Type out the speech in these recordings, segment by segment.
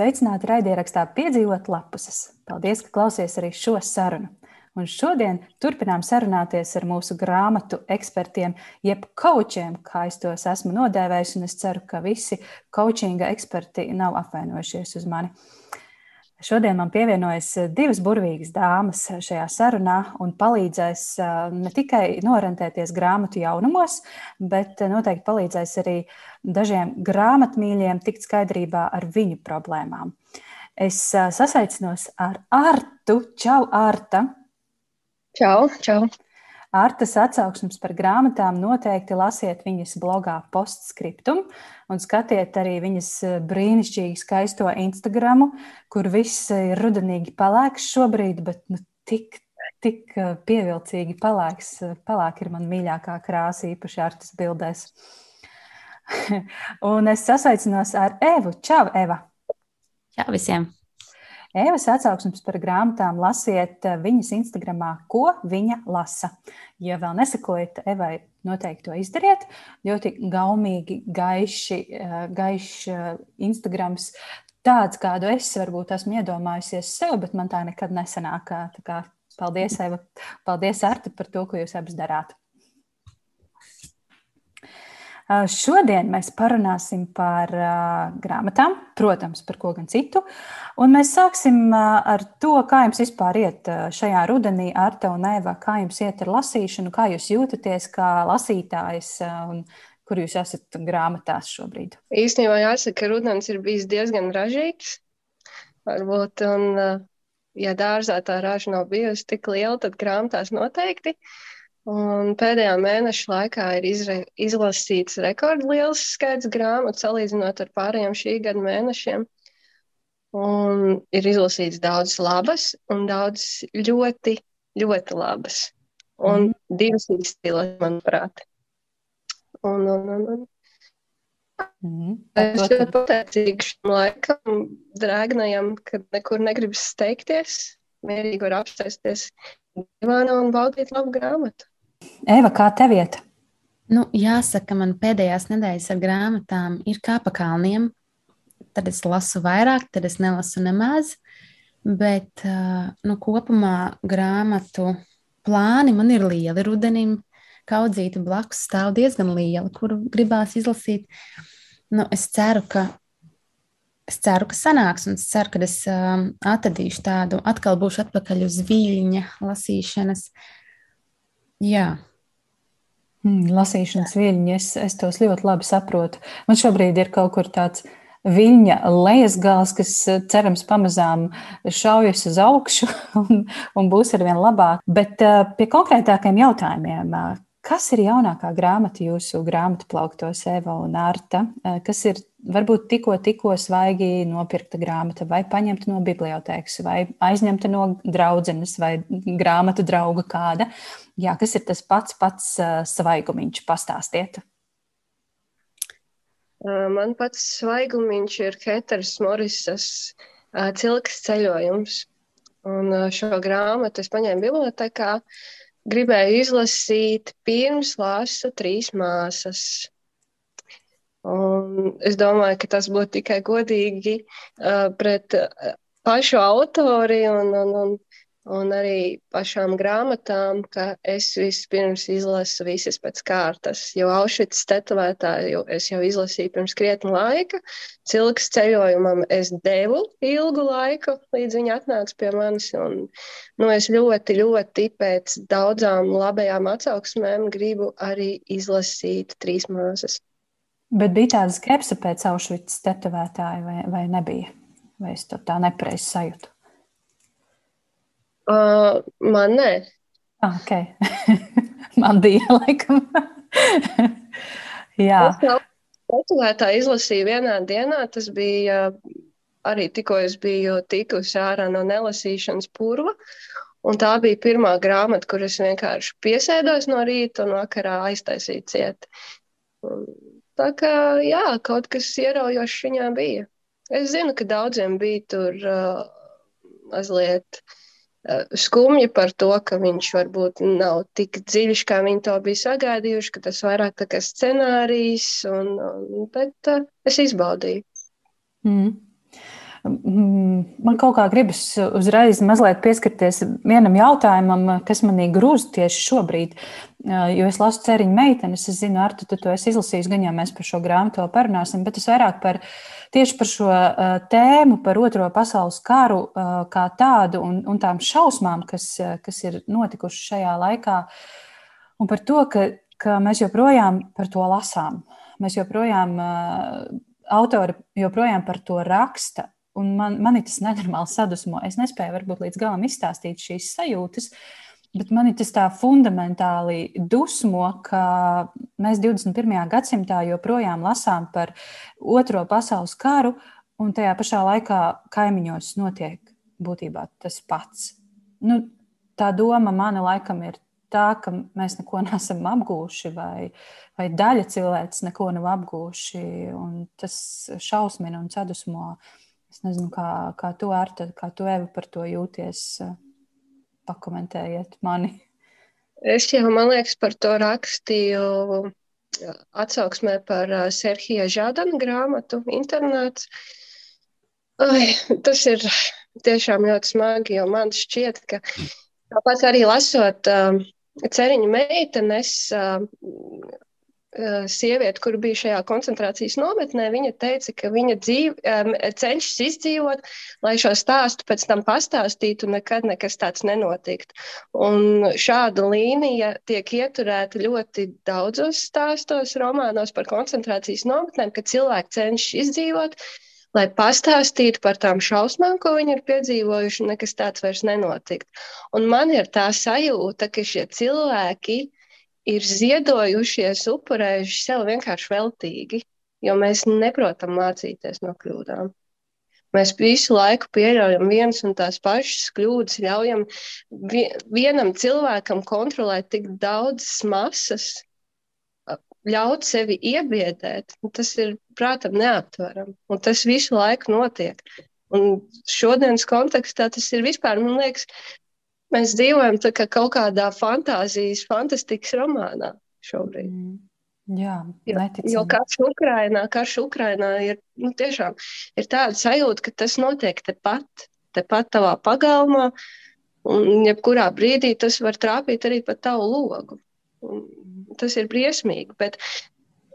Sveicināti raidierakstā Piedzīvot lapuses. Paldies, ka klausies arī šo sarunu. Un šodien turpinām sarunāties ar mūsu grāmatu ekspertiem, jeb kočiem, kā es tos esmu nodēvējis, un es ceru, ka visi kočinga eksperti nav apvainojušies uz mani. Šodien man pievienojas eh, divas burvīgas dāmas šajā sarunā un palīdzēs eh, ne tikai norentēties grāmatu jaunumos, bet eh, noteikti palīdzēs arī dažiem grāmatmīļiem tikt skaidrībā ar viņu problēmām. Es sasaicinos ar Artu. Čau, Arta! Čau, čau! Artas atsauksmes par grāmatām noteikti lasiet viņas blogā postscriptum un skatiet arī viņas eh, brīnišķīgi skaisto Instagramu, kur viss ir rudenīgi pelēks šobrīd, bet nu, tik, tik eh, pievilcīgi pelēks. Pelēk ir man mīļākā krāsa, īpaši Artas bildēs. un es sasveicinos ar Evu. Čau, Eva! Čau visiem! Evas atsauksmes par grāmatām lasiet eh, viņas Instagramā, ko viņa lasa. Ja vēl nesakojat Evai, noteikti to izdariet. Ļoti gaumīgi, gaiši, eh, gaišs eh, Instagrams. Tāds, kādu es varbūt esmu iedomājusies sev, bet man tā nekad nesanāk. Tā kā, paldies, Eva. Paldies, Arta, par to, ko jūs abas darāt. Šodien mēs parunāsim par grāmatām, protams, par ko gan citu. Un mēs sāksim ar to, kā jums vispār iet šajā rudenī, Arta un Eva, kā jums iet ar lasīšanu, kā jūs jūtaties kā lasītājs un kur jūs esat grāmatās šobrīd? Īstenībā jāsaka, ka rudens ir bijis diezgan ražīgs. Varbūt, un, ja dārzā tā raža nav bijusi tik liela, tad grāmatās noteikti. Uh, Un pēdējā mēneša laikā ir izre, izlasīts rekordliels skaits grāmatu, salīdzinot ar pārējiem šī gada mēnešiem. Un ir izlasīts daudz labas un daudz ļoti, ļoti labas. Un mm. divas izcīlas, manuprāt. Un, un, un, un. Mm. Es ļoti pateicīgu šim laikam, drēgnajam, kad nekur negribas steigties, mierīgi var apsēsties divānā un baudīt labu grāmatu. Eva, kā tev iet? Nu, jāsaka, man pēdējās nedēļas ar grāmatām ir kā pa kalniem. Tad es lasu vairāk, tad es nelasu nemaz. Bet nu, kopumā grāmatu plāni man ir lieli rudenim. Kaudzīta blakus stāv diezgan liela, kuru gribās izlasīt. Nu, es ceru, ka es ceru, ka sanāks, un es ceru, ka es um, atradīšu tādu, atkal būšu atpakaļ uz viļņa lasīšanas. Jā, Mm, lasīšanas viļņi, es, es tos ļoti labi saprotu. Man šobrīd ir kaut kur tāds viļņa lejas gals, kas cerams pamazām šaujas uz augšu un, un būs arvien labāk. Bet uh, pie konkrētākiem jautājumiem. Uh, kas ir jaunākā grāmata jūsu grāmatu plauktos, Eva un Arta? Kas ir varbūt tikko, tikko svaigi nopirkta grāmata, vai paņemta no bibliotēkas, vai aizņemta no draudzenes, vai grāmatu drauga kāda? Jā, kas ir tas pats, pats uh, svaigumiņš? Pastāstiet. Man pats svaigumiņš ir Heters Morisas uh, Cilks ceļojums. Un šo grāmatu es paņēmu bibliotekā, gribēju izlasīt pirms lasu trīs māsas. Un es domāju, ka tas būtu tikai godīgi uh, pret pašu autori un, un, un un arī pašām grāmatām, ka es vispirms izlasu visas pēc kārtas. Jo Aušvicas tetovētāju es jau izlasīju pirms krietna laika. Cilks ceļojumam es devu ilgu laiku, līdz viņi atnāca pie manis. Un, nu, es ļoti, ļoti pēc daudzām labajām atsauksmēm gribu arī izlasīt trīs māsas. Bet bija tāda skepse pēc Aušvicas tetovētāja vai, vai nebija? Vai es to tā nepareizi sajūtu? Uh, man nē. Ah, ok. man bija laikam. Jā. Motivētā izlasīju vienā dienā. Tas bija arī tikko es biju tikusi ārā no nelasīšanas purva. Un tā bija pirmā grāmata, kur es vienkārši piesēdos no rīta un vakarā aiztaisīju ciet. Un tā kā, jā, kaut kas ieraujošs viņā bija. Es zinu, ka daudziem bija tur uh, mazliet uh, skumji par to, ka viņš varbūt nav tik dziļš, kā viņi to bija sagaidījuši, ka tas vairāk tā kā scenārijs, un, un, bet uh, es izbaudīju. Mm. Man kaut kā gribas uzreiz mazliet pieskarties vienam jautājumam, kas manī grūz tieši šobrīd. Jo es lasu ceriņu meitenes, es zinu, Artu, tu to esi izlasījis, gan jau mēs par šo grāmatu parunāsim, bet es vairāk par tieši par šo tēmu, par otro pasaules karu kā tādu un, un tām šausmām, kas, kas ir notikušas šajā laikā, un par to, ka, ka mēs joprojām par to lasām. Mēs joprojām, autori joprojām par to raksta, un man, man tas nenormāli sadusmo. Es nespēju varbūt līdz galam izstāstīt šīs sajūtas, bet man tas tā fundamentāli dusmo, ka mēs 21. gadsimtā joprojām lasām par Otro pasaules karu, un tajā pašā laikā kaimiņos notiek būtībā tas pats. Nu, tā doma mana laikam ir tā, ka mēs neko neesam apgūši, vai, vai daļa cilvēks neko nav apgūši. Tas šausmina un sadusmo. Es nezinu, kā, kā tu, Arta, kā tu Eva, par to jūties. Pakomentējiet mani. Es jau, man liekas, par to rakstīju atsauksmē par Serhija Žādana grāmatu internāts. Ai, tas ir tiešām ļoti smagi, jo man šķiet, ka tāpat arī lasot uh, ceriņu meitenes, sieviete, kur bija šajā koncentrācijas nometnē, viņa teica, ka viņa dzīve, cenšas izdzīvot, lai šo stāstu pēc tam pastāstītu, nekad nekas tāds nenotikt. Un šāda līnija tiek ieturēta ļoti daudzos stāstos, romānos par koncentrācijas nometnēm, kad cilvēki cenšas izdzīvot, lai pastāstītu par tām šausmām, ko viņi ir piedzīvojuši, un nekas tāds vairs nenotikt. Un man ir tā sajūta, ka šie cilvēki ir ziedojušies, upurējuši sev vienkārši veltīgi, jo mēs neprotam mācīties no kļūdām. Mēs visu laiku pieļaujam vienas un tās pašas kļūdas, ļaujam vienam cilvēkam kontrolēt tik daudzas masas, ļaut sevi iebiedēt, tas ir prātam neaptverami. Un tas visu laiku notiek. Un šodienas kontekstā tas ir vispār, man liekas, mēs dzīvojam kā kaut kādā fantāzijas, fantastikas romānā šobrīd. Mm. Jā, neticami. jo karš Ukrainā, karš Ukrainā ir nu, tiešām ir tāda sajūta, ka tas notiek tepat, tepat tavā pagalmā, un jebkurā brīdī tas var trāpīt arī pa tavu logu. Un tas ir briesmīgi. Bet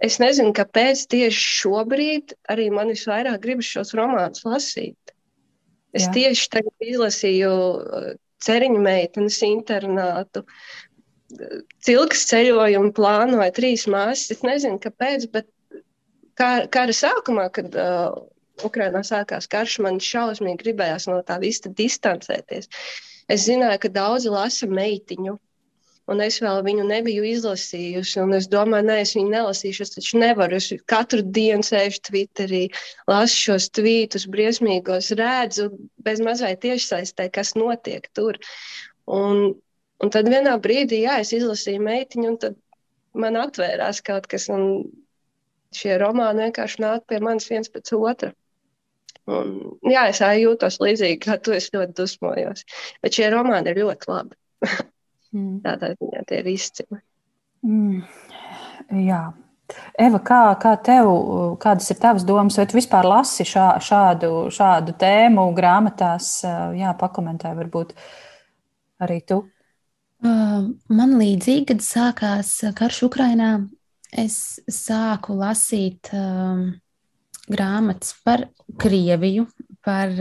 es nezinu, kāpēc tieši šobrīd arī man visvairāk gribas šos romānus lasīt. Es Jā. tieši tagad izlasīju ceriņu meitenes internātu. Cilks ceļojumu plānoja trīs māsas. Es nezinu, kāpēc, bet kara, kara sākumā, kad uh, Ukrainā sākās karš, man šausmīgi gribējās no tā visa distancēties. Es zināju, ka daudzi lasa meitiņu un es vēl viņu nebiju izlasījusi. Es domāju, nē, es viņu nelasīšu. Es taču nevaru. Es katru dienu sēžu Twitterī, lasu šos tvītus, briesmīgos, redzu bez mazliet tiešsaistē, kas notiek tur. Un, un tad vienā brīdī, jā, es izlasīju meitiņu, un tad man atvērās kaut kas, un šie romāni vienkārši nāk pie manis viens pēc otra. Un, jā, es jūtos līdzīgi, kā tu esi ļoti dusmojos. Bet šie romāni ir ļoti labi. Mm. Tādā ziņā tie ir izcili. Mm. Jā. Eva, kā, kā tev, kādas ir tavas domas, vai tu vispār lasi šā, šādu, šādu tēmu grāmatās? Jā, pakomentē varbūt arī tu. Man līdzīgi, kad sākās karš Ukrainā, es sāku lasīt um, grāmatas par Krieviju, par,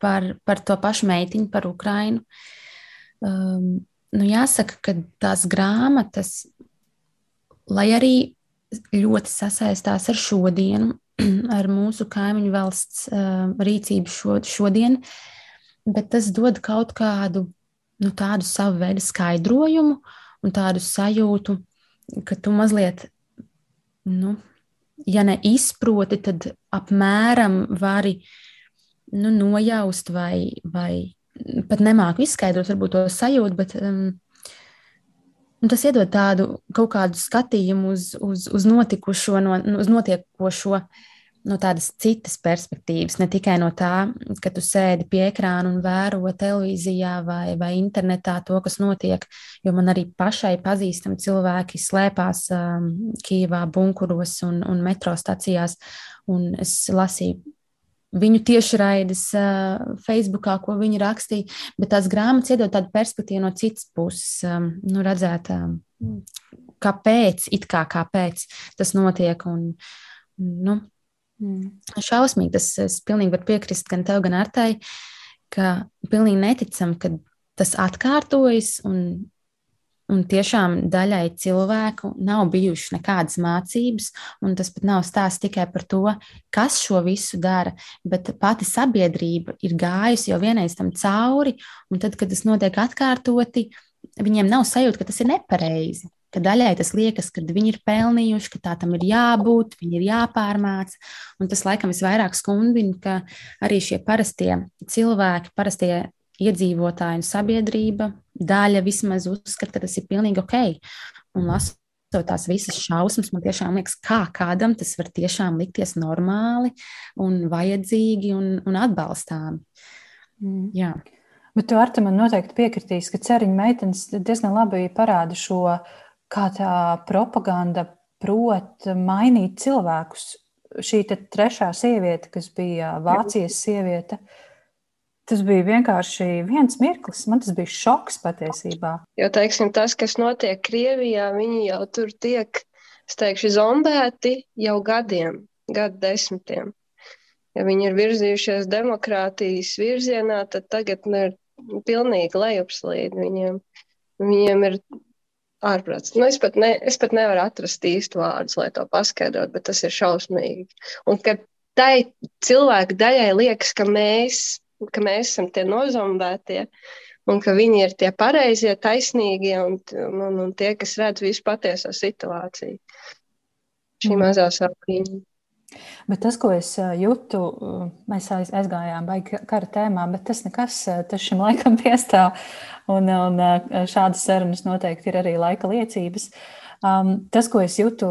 par, par to pašu meitiņu, par Ukrainu. Um, nu, jāsaka, ka tās grāmatas, lai arī ļoti sasaistās ar šodienu, ar mūsu kaimiņu valsts uh, rīcību šo, šodien, bet tas dod kaut kādu nu, tādu savu veidu skaidrojumu un tādu sajūtu, ka tu mazliet, nu, ja ne izproti, tad apmēram vari nu, nojaust vai, vai pat nemāku izskaidrot, varbūt to sajūtu, bet um, tas iedod tādu kaut kādu skatījumu uz, uz, uz notikušo, no, uz notiekošo no tādas citas perspektīvas, ne tikai no tā, ka tu sēdi pie ekrāna un vēro televīzijā vai, vai internetā to, kas notiek, jo man arī pašai pazīstami cilvēki slēpās um, Kīvā, bunkuros un, un metro stacijās, un es lasīju viņu tiešraides uh, Facebookā, ko viņi rakstīja, bet tās grāmatas iedod tādu perspektīvu no citas puses, um, nu, redzēt, um, kāpēc, it kā kāpēc tas notiek. Un, nu, mm. Šausmīgi, tas es pilnīgi varu piekrist gan tev, gan Artai, ka pilnīgi neticam, ka tas atkārtojas un Un tiešām daļai cilvēku nav bijušas nekādas mācības, un tas pat nav stāsts tikai par to, kas šo visu dara, bet pati sabiedrība ir gājusi jau vienreiz tam cauri, un tad, kad tas notiek atkārtoti, viņiem nav sajūta, ka tas ir nepareizi. Ka daļai tas liekas, ka viņi ir pelnījuši, ka tā tam ir jābūt, viņi ir jāpārmāca. Un tas laikam visvairāk skundina, ka arī šie parastie cilvēki, parastie iedzīvotāji un sabiedrība, daļa vismaz uzskata, ka tas ir pilnīgi ok. Un lasot tās visas šausmas, man tiešām liekas, kā kādam tas var tiešām likties normāli un vajadzīgi un, un atbalstāmi. Mm. Jā. Bet tu ar to man noteikti piekritīs, ka ceriņa meitenes diezgan labi parāda šo, kā tā propaganda prot mainīt cilvēkus. Šī trešā sieviete, kas bija Vācijas sieviete, uh, Tas bija vienkārši viens mirklis. Man tas bija šoks patiesībā. Jo, teiksim, tas, kas notiek Krievijā, viņi jau tur tiek, es teikšu, zombēti jau gadiem, gadu desmitiem. Ja viņi ir virzījušies demokrātijas virzienā, tad tagad nu, ir pilnīgi lejupslīd viņiem. Viņiem ir ārprāts. Nu, es, pat ne, es pat nevaru atrast īstu vārdus, lai to paskaidrotu, bet tas ir šausmīgi. Un kad tai cilvēku daļai liekas, ka mēs ka mēs esam tie nozombētie un ka viņi ir tie pareizie, taisnīgie un, un, un tie, kas redz visu patieso situāciju. Šī mm. mazā sāpīņa. Bet tas, ko es jūtu, mēs aizgājām baigi kara tēmā, bet tas nekas, tas šim laikam piestāv. Un, un šādas sarunas noteikti ir arī laika liecības. Um, tas, ko es jūtu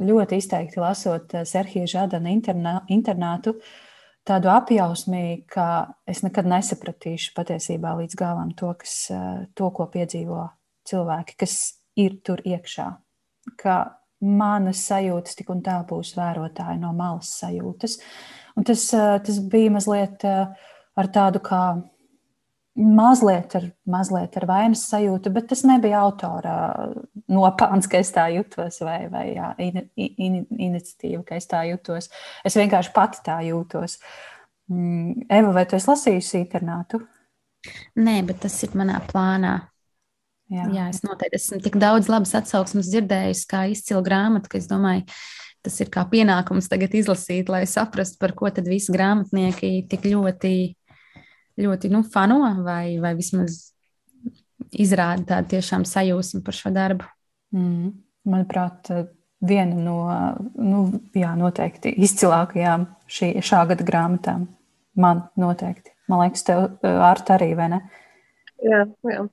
ļoti izteikti lasot Serhija Žadana internātu, uh, tādu apjausmī, ka es nekad nesapratīšu patiesībā līdz galam to, kas, eh, to, ko piedzīvo cilvēki, kas ir tur iekšā. Ka manas sajūtas tik un tā būs vērotāji no malas sajūtas. Un tas, eh, tas bija mazliet eh, ar tādu kā mazliet ar, mazliet ar vainas sajūtu, bet tas nebija autora nopelns, ka es tā jutos, vai, vai jā, in, in, iniciatīva, ka es tā jutos. Es vienkārši pati tā jūtos. Mm, Eva, vai tu esi lasījusi internātu? Nē, bet tas ir manā plānā. Jā, jā es noteikti esmu tik daudz labas atsauksmes dzirdējusi, kā izcilu grāmatu, ka es domāju, tas ir kā pienākums tagad izlasīt, lai saprastu, par ko tad visi grāmatnieki tik ļoti ļoti nu, fano vai, vai vismaz izrāda tādu tiešām sajūsmu par šo darbu. Mm. Manuprāt, viena no nu, jā, noteikti izcilākajām šī, šā gada grāmatām. Man noteikti. Man liekas, tev ar tā arī, vai ne? Jā, jā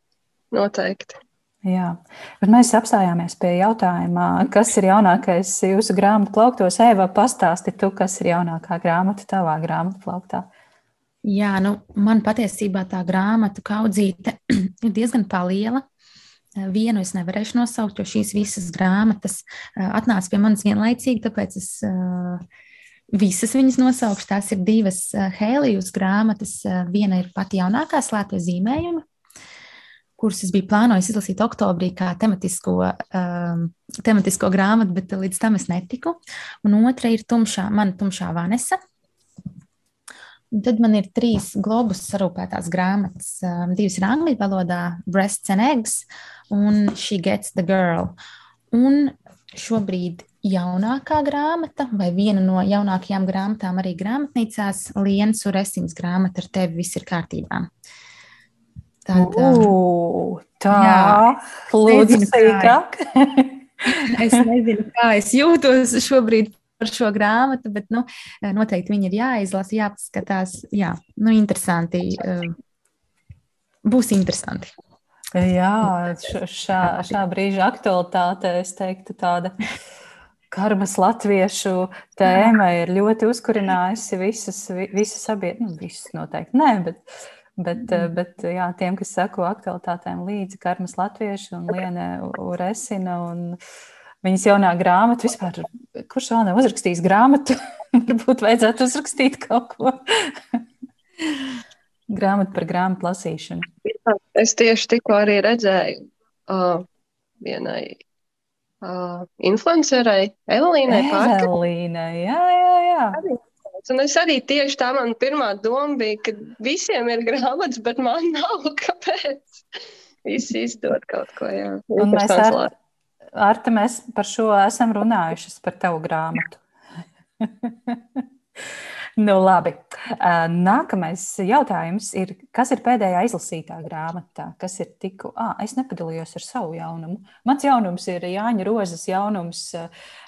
noteikti. Jā, bet mēs apstājāmies pie jautājuma, kas ir jaunākais jūsu grāmatu plauktos. Eva, pastāsti tu, kas ir jaunākā grāmata tavā grāmatu plauktā. Jā, nu, man patiesībā tā grāmatu kaudzīte ir diezgan liela. Vienu es nevarēšu nosaukt, jo šīs visas grāmatas atnāca pie manis vienlaicīgi, tāpēc es visas viņas nosaukšu. Tās ir divas Hēlijas grāmatas. Viena ir pati jaunākā slēpta zīmējuma, kuras es biju plānojis izlasīt oktobrī kā tematisko, um, tematisko grāmatu, bet līdz tam es netiku. Un otra ir tumšā, mana tumšā Vanesa, tad man ir trīs globus sarūpētās grāmatas. Um, divas ir angļu valodā, Breasts and Eggs un She Gets the Girl. Un šobrīd jaunākā grāmata, vai viena no jaunākajām grāmatām arī grāmatnīcās, Lienas Uresins grāmata ar tevi viss ir kārtībā. Tad, uh, tā, jā, lūdzu, sīkāk. es nezinu, kā es jūtos šobrīd par šo grāmatu, bet nu, noteikti viņi ir jāizlasa, jāpaskatās. Jā, nu, interesanti. Eh, būs interesanti. Jā, šā, šā brīža aktualitāte, es teiktu, tāda karmas latviešu tēma ir ļoti uzkurinājusi visas, visas sabiedrības, nu, visas noteikti nē, bet, bet, mm. bet jā, tiem, kas sako aktualitātēm līdzi, karmas latviešu un Liene Uresina un viņas jaunā grāmata vispār, kurš vēl nav uzrakstījis grāmatu Varbūt vajadzētu uzrakstīt kaut ko. Grāmatu par grāmatu lasīšanu. Es tieši tikko arī redzēju uh, vienai uh, influencerai, Evelīnai Parkai. Evelīna, jā, jā, jā. Un es arī tieši tā man pirmā doma bija, ka visiem ir grāmatas, bet man nav kāpēc. Visi izdod kaut ko, jā. Un mēs ar, Arta, mēs par šo esam runājušas par tavu grāmatu. Nu, labi. Nākamais jautājums ir, kas ir pēdējā izlasītā grāmatā? Kas ir tikko? Ah, es nepadalījos ar savu jaunumu. Mans jaunums ir Jāņa Rozes jaunums,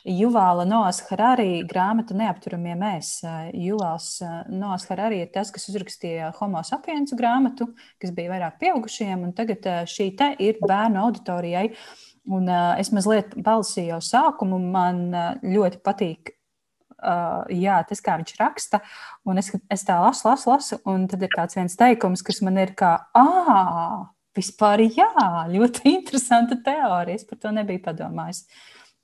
Juvāla Noas Harari grāmata Neapturamie mēs. Juvāls Noas Harari ir tas, kas uzrakstīja Homo sapiens grāmatu, kas bija vairāk pieaugušajiem, un tagad šī te ir bērnu auditorijai. Un, uh, es mazliet balsīju jau sākumu, man uh, ļoti patīk uh, jā, tas, kā viņš raksta, un es, es tā lasu, lasu, lasu, un tad ir tāds viens teikums, kas man ir kā, ah, vispār jā, ļoti interesanta teorija. Es par to nebiju padomājis.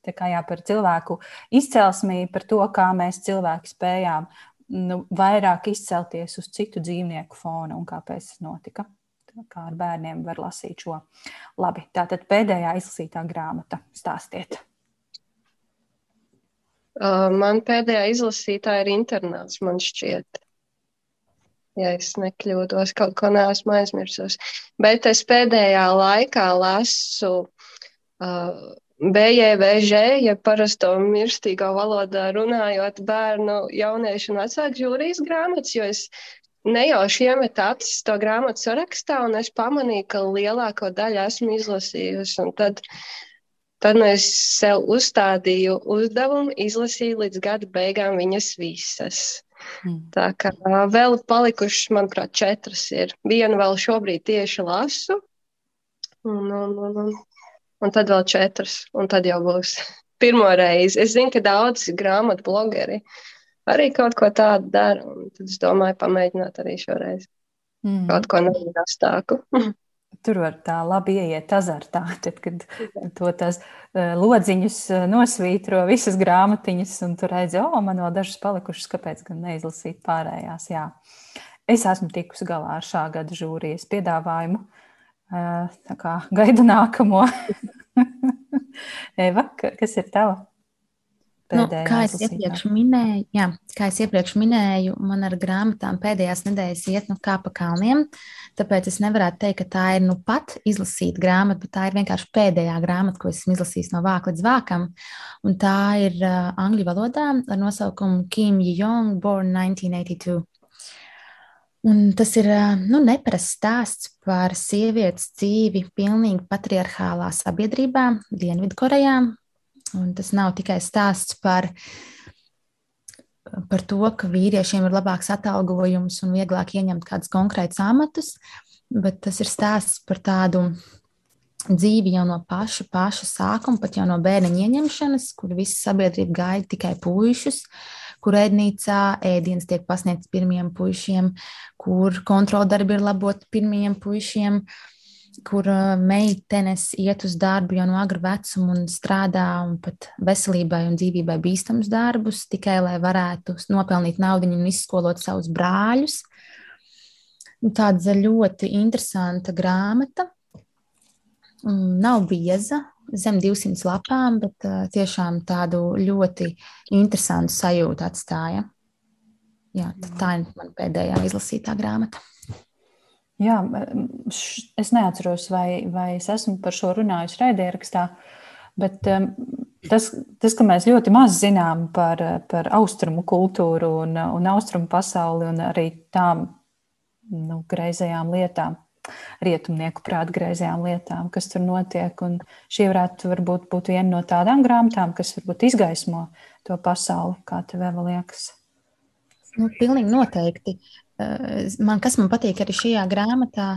Tā kā jā, par cilvēku izcelsmī, par to, kā mēs cilvēki spējām nu, vairāk izcelties uz citu dzīvnieku fona un kāpēc tas notika. Kā ar bērniem var lasīt šo. Labi, tā tad pēdējā izlasītā grāmata. Stāstiet! Man pēdējā izlasītā ir internāts, man šķiet. Ja es nekļūdos, kaut ko neesmu aizmirsus. Bet es pēdējā laikā lasu uh, BJVŽ, ja parasto mirstīgo valodā runājot, bērnu, jauniešu un vecāku jūrijas grāmatas, jo es nejauši iemetu acis to grāmatu sarakstā, un es pamanīju, ka lielāko daļu esmu izlasījusi. Un tad uh, Tad nu es sev uzstādīju uzdevumu izlasīt līdz gada beigām viņas visas. Mm. Tā kā vēl palikušas, manuprāt, četras ir. Vienu vēl šobrīd tieši lasu, un, un, un, un, un tad vēl četras, un tad jau būs pirmo reizi. Es zinu, ka daudzi grāmatu blogeri arī kaut ko tādu dara, un tad es domāju, pamēģināt arī šoreiz. Mm. Kaut ko nevienastāku. Tur var tā labi ieiet azartā, tad, kad to tās eh, lodziņus eh, nosvītro visas grāmatiņas, un tur redz, o, man vēl dažas palikušas, kāpēc gan neizlasīt pārējās. Jā. Es esmu tikusi galā ar šā gada žūrijas piedāvājumu. Eh, tā kā gaidu nākamo. Eva, kas ir tava? Nu, kā, es minēju, jā, kā es iepriekš minēju, man ar grāmatām pēdējās nedēļas iet nu kā pa kalniem. Tāpēc es nevaru teikt, ka tā ir nu pat izlasīta grāmata, bet tā ir vienkārši pēdējā grāmata, ko esmu izlasījis no vāka līdz vākam. Un tā ir uh, angļu valodā ar nosaukumu Kim Jong, Born 1982. Un tas ir nu, neparasts stāsts par sievietes dzīvi pilnīgi patriarchālā sabiedrībā, Dienvidkorejā, Un tas nav tikai stāsts par, par to, ka vīriešiem ir labāks atalgojums un vieglāk ieņemt kādus konkrētus amatus, bet tas ir stāsts par tādu dzīvi jau no paša, paša sākuma, pat jau no bērna ieņemšanas, kur visa sabiedrība gaida tikai puišus, kur ēdnīcā ēdienas tiek pasniegts pirmiem puišiem, kur kontroldarbi ir laboti pirmiem puišiem. Uh, kur meitenes iet uz darbu jau no agra vecuma un strādā un pat veselībai un dzīvībai bīstamus darbus, tikai lai varētu nopelnīt naudu un izskolot savus brāļus. Tāda ļoti interesanta grāmata. Nav bieza, zem 200 lapām, bet tiešām tādu ļoti interesantu sajūtu atstāja. Jā, tā ir mana pēdējā izlasītā grāmata. Jā, es neatceros, vai, vai es esmu par šo runājusi raidierakstā, bet tas, tas, ka mēs ļoti maz zinām par, par austrumu kultūru un, un austrumu pasauli un arī tām nu, greizajām lietām, rietumnieku prātu greizajām lietām, kas tur notiek. Un šī varētu varbūt būt viena no tādām grāmatām, kas varbūt izgaismo to pasauli, kā tev vēl liekas. Nu, pilnīgi noteikti. Eh, man, kas man patīk arī šajā grāmatā,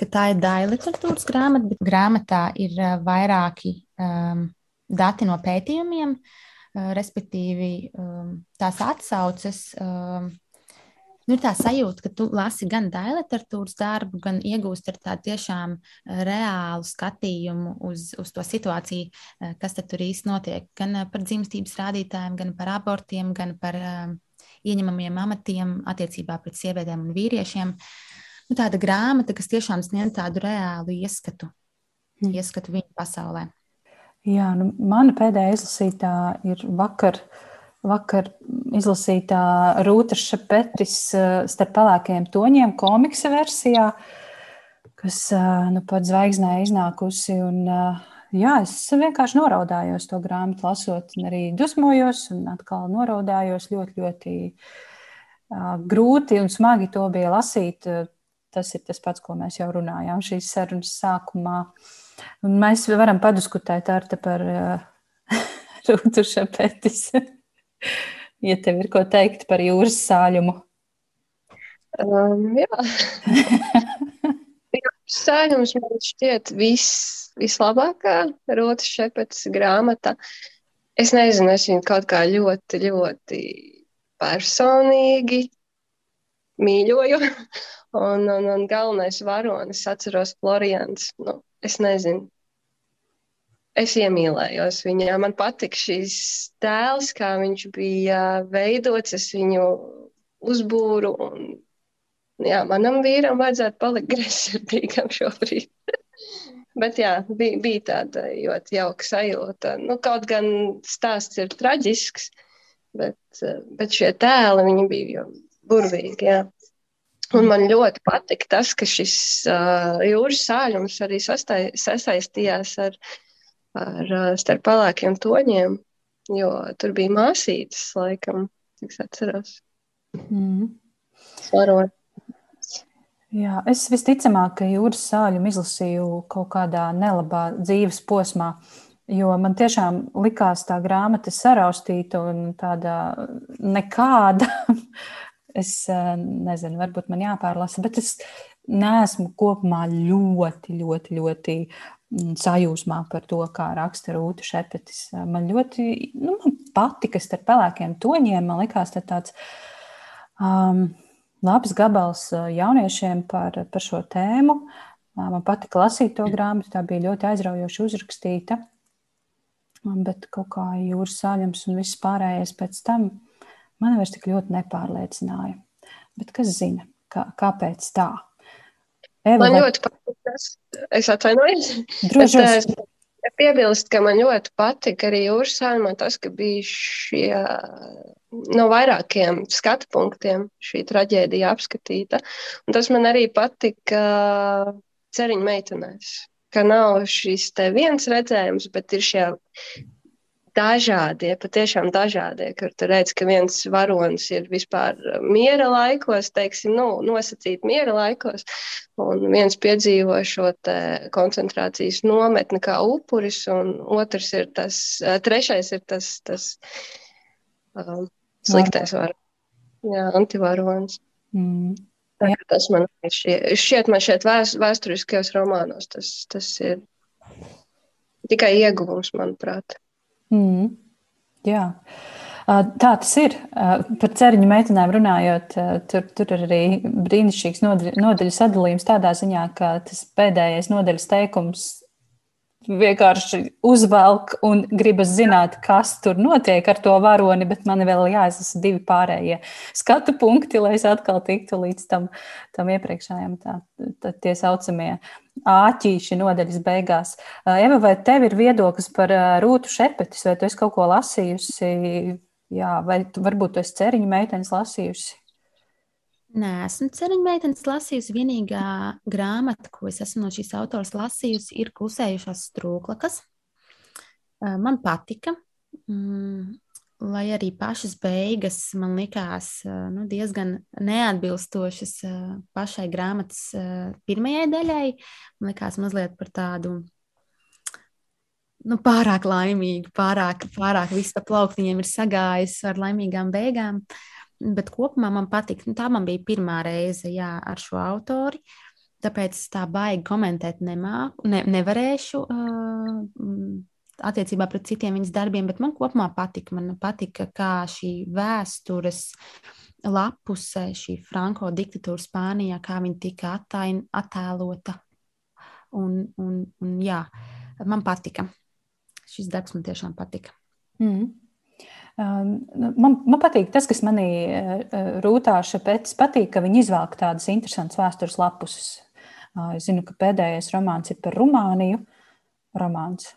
ka tā ir daļa literatūras grāmata, bet grāmatā ir eh, vairāki um, dati no pētījumiem, uh, respektīvi um, tās atsauces. Um, Nu, ir tā sajūta, ka tu lasi gan daļu literatūras darbu, gan iegūsti ar tādu tiešām reālu skatījumu uz, uz to situāciju, kas tur īsti notiek. Gan par dzimstības rādītājiem, gan par abortiem, gan par uh, ieņemamiem amatiem attiecībā pret sievietēm un vīriešiem. Nu, tāda grāmata, kas tiešām sniedz tādu reālu ieskatu, mm. ieskatu viņu pasaulē. Jā, nu, mana pēdējā izlasītā ir vakar. Vakar izlasītā Rūta Šepetis starp pelēkajiem toņiem komiksa versijā, kas nu, pat zvaigznē iznākusi. Un, jā, es vienkārši noraudājos to grāmatu lasot, un arī dusmojos, un atkal noraudājos ļoti, ļoti uh, grūti un smagi to bija lasīt. Tas ir tas pats, ko mēs jau runājām šīs sarunas sākumā. Un mēs varam padiskutēt ar te par uh, Rūtu Šepetis. ja tev ir ko teikt par jūras sāļumu. Um, jā. Sāļums man šķiet vis, vislabākā Rūtas Šepetes grāmata. Es nezinu, es viņu kaut kā ļoti, ļoti personīgi mīļoju. Un, un, un galvenais varonis, atceros, Florians. Nu, es nezinu, es iemīlējos viņā. Man patika šīs tēls, kā viņš bija veidots. Es viņu uzbūru. Un, jā, manam vīram vajadzētu palikt greizsirdīgam šobrīd. Bet jā, bija, bija tāda ļoti jauka sajūta. Nu, kaut gan stāsts ir traģisks, bet, bet šie tēli bija burvīgi. Jā. Un man ļoti patika tas, ka šis uh, jūras sāļums arī sastai, sasaistījās ar ar, starp pelēkiem toņiem, jo tur bija māsītes, laikam, cik es atceros. Mm. Svarot. Jā, es visticamāk, ka jūras sāļumu izlasīju kaut kādā nelabā dzīves posmā, jo man tiešām likās tā grāmata saraustīta un tāda nekāda. es nezinu, varbūt man jāpārlasa, bet es neesmu kopumā ļoti, ļoti, ļoti Mm, sajūsmā par to, kā raksta Rūta Šepetis. Man ļoti nu, man patika starp pelēkiem toņiem. Man likās, tas tāds um, labs gabals jauniešiem par, par šo tēmu. Man patika lasīt to grāmatu, tā bija ļoti aizraujoši uzrakstīta. Bet kaut kā jūras sāļums un viss pārējais pēc tam man vairs tik ļoti nepārliecināja. Bet kas zina, kā, kāpēc tā? Eva, man vai... ļoti patīk tas, es atvainojos. Droši es piebilst, ka man ļoti patika arī jūras sānumā tas, ka bija šie no vairākiem skatu punktiem šī traģēdija apskatīta. Un tas man arī patika ceriņu meitenēs, ka nav šis te viens redzējums, bet ir šie dažādie, patiešām dažādie, kur tu redz, ka viens varonis ir vispār miera laikos, teiksim, nu, nosacīt miera laikos, un viens piedzīvo šo koncentrācijas nometni kā upuris, un otrs ir tas, trešais ir tas, tas um, sliktais varonis, jā, antivaronis. Mm. Jā. Tas man šķiet, šķiet man šeit vēst, vēsturiskajos romānos, tas, tas ir tikai ieguvums, manuprāt. Mm. Jā. Tā tas ir. Par ceriņu meitenēm runājot, tur, tur ir arī brīnišķīgs nodaļu, sadalījums tādā ziņā, ka tas pēdējais nodaļas teikums vienkārši uzvelk un gribas zināt, kas tur notiek ar to varoni, bet man vēl jāizlasa divi pārējie skatu punkti, lai es atkal tiktu līdz tam, tam iepriekšējiem, tā, tā, tie saucamie āķīši nodaļas beigās. Eva, vai tev ir viedoklis par Rūtu Šepetis, vai tu esi kaut ko lasījusi, jā, vai varbūt tu esi ceriņu meitenes lasījusi? Nē, esmu ceriņu meitenes lasījusi. Vienīgā grāmata, ko es esmu no šīs autors lasījusi, ir Klusējušās strūklakas. Man patika. Mm, lai arī pašas beigas man likās nu, diezgan neatbilstošas pašai grāmatas pirmajai daļai. Man likās mazliet par tādu nu, pārāk laimīgu, pārāk, pārāk viss ap plauktiņiem ir sagājis ar laimīgām beigām. Uh, Bet kopumā man patīk. Nu, tā man bija pirmā reize jā, ar šo autori. Tāpēc tā baigi komentēt nemāku, ne, nevarēšu uh, attiecībā pret citiem viņas darbiem, bet man kopumā patika. Man patika, kā šī vēstures lapuse, šī Franko diktatūra Spānijā, kā viņa tika attain, attēlota. Un, un, un jā, man patika. Šis darbs man tiešām patika. Mm. Man, man patīk tas, kas manī rūtāša pēc patīk, ka viņi izvēlk tādas interesantas vēstures lapuses. Es zinu, ka pēdējais romāns ir par Rumāniju. Romāns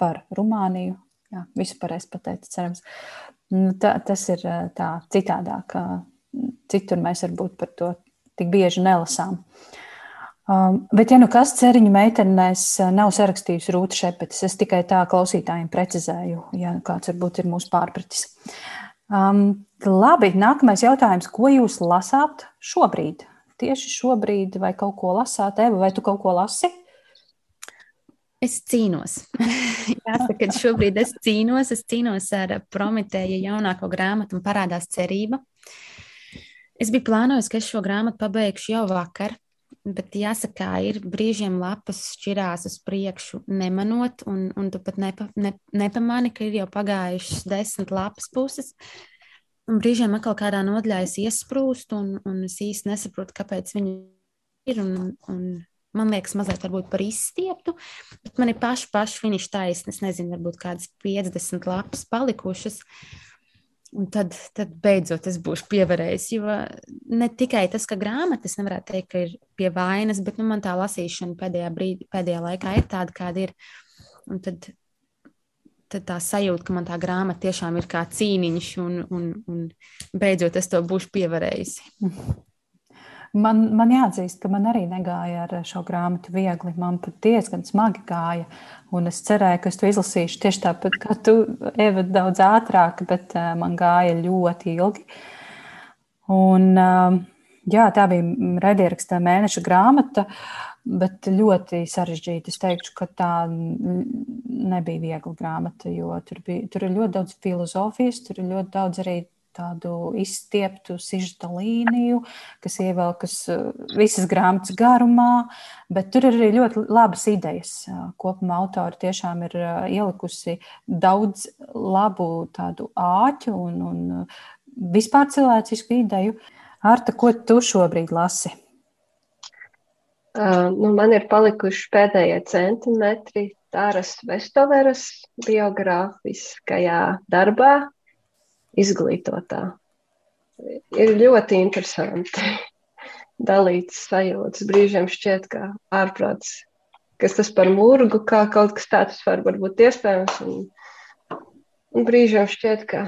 par Rumāniju. Jā, visu pareizi pateicu, cerams. Nu, tā, tas ir tā citādāk. Citur mēs varbūt par to tik bieži nelasām. Um, bet, ja nu kas ceriņu meitenēs nav sarakstījusi Rūta Šepetis, es tikai tā klausītājiem precizēju, ja kāds varbūt ir mūsu pārpratis. Um, labi, nākamais jautājums. Ko jūs lasāt šobrīd? Tieši šobrīd, vai kaut ko lasāt, Eva, vai tu kaut ko lasi? Es cīnos. Jāsaka, ka šobrīd es cīnos. Es cīnos ar Prometēja jaunāko grāmatu un parādās cerība. Es biju plānojis, ka es šo grāmatu pabeigšu jau vakar, bet jāsaka, ir brīžiem lapas šķirās uz priekšu, nemanot, un, un tu pat nepa, ne, nepamani, ka ir jau pagājušas desmit lapas puses. Un brīžiem atkal kādā nodaļā iesprūst, un, un es īsti nesaprotu, kāpēc viņi ir. Un, un man liekas, mazliet par izstieptu, bet man ir paši, paši finiša taisni. Es nezinu, varbūt kādas 50 lapas palikušas. Un tad, tad beidzot es būšu pievarējis. Jo ne tikai tas, ka grāmatas nevarētu teikt, ka ir pie vainas, bet nu, man tā lasīšana pēdējā, brīdī, pēdējā laikā ir tāda, kāda ir. Un tad, tad tā sajūta, ka man tā grāmata tiešām ir kā cīniņš, un, un, un beidzot es to būšu pievarējis. Man, man jāatzīst, ka man arī negāja ar šo grāmatu viegli. Man pat diezgan smagi gāja. Un es cerēju, ka es to izlasīšu tieši tāpat, kā tu, Eva, daudz ātrāk, bet uh, man gāja ļoti ilgi. Un, uh, jā, tā bija raidierakstā mēneša grāmata, bet ļoti sarežģīta. Es teiktu, ka tā nebija viegla grāmata, jo tur, bija, tur ir ļoti daudz filozofijas, tur ir ļoti daudz arī tādu izstieptu sižeta līniju, kas ievelkas uh, visas grāmatas garumā, bet tur ir arī ļoti labas idejas. Uh, kopumā autori tiešām ir uh, ielikusi daudz labu tādu āķu un, un vispār cilvēcisku ideju. Arta, ko tu šobrīd lasi? Uh, nu, man ir palikuši pēdējie centimetri Tāras Vestoveras biogrāfiskajā darbā, izglītotā. Ir ļoti interesanti dalītas sajūtas. Brīžiem šķiet, ka ārprāts, kas tas par murgu, kā kaut kas tāds var būt iespējams. Un, un brīžiem šķiet, ka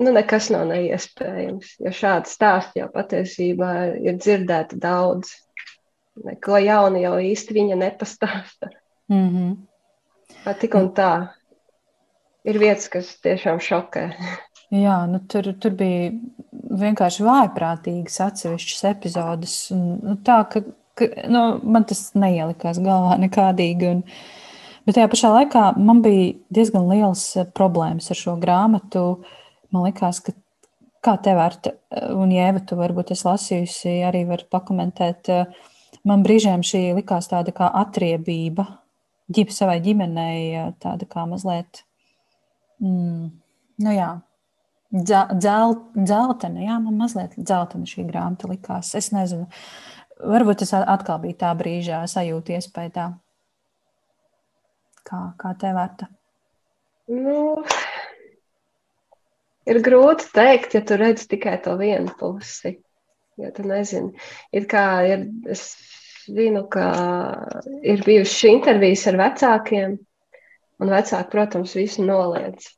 nu, nekas nav neiespējams. Jo šādi stāsti jau patiesībā ir dzirdēti daudz. Neko jaunu jau īsti viņa nepastāsta. Mm -hmm. Bet tik un tā ir vietas, kas tiešām šokē. Jā, nu, tur, tur bija vienkārši vājprātīgas atsevišķas epizodes. Un, nu, tā, ka, ka, nu, man tas neielikās galvā nekādīgi. Un, bet tajā pašā laikā man bija diezgan liels eh, problēmas ar šo grāmatu. Man liekas, ka kā tev ar te, un Jēva, tu varbūt esi lasījusi, arī var pakomentēt. Eh, man brīžiem šī likās tāda kā atriebība ģip, savai ģimenei, eh, tāda kā mazliet. Mm, nu jā, Dzel, dzeltena, jā, man mazliet dzeltena šī grāmata likās. Es nezinu, varbūt tas atkal bija tā brīžā sajūta iespēja tā. Kā, kā tev vērta? Nu, ir grūti pateikt, ja tu redzi tikai to vienu pusi. Ja tu nezini, ir kā ir, es zinu, ka ir bijušas intervijas ar vecākiem, un vecāki, protams, visu noliedz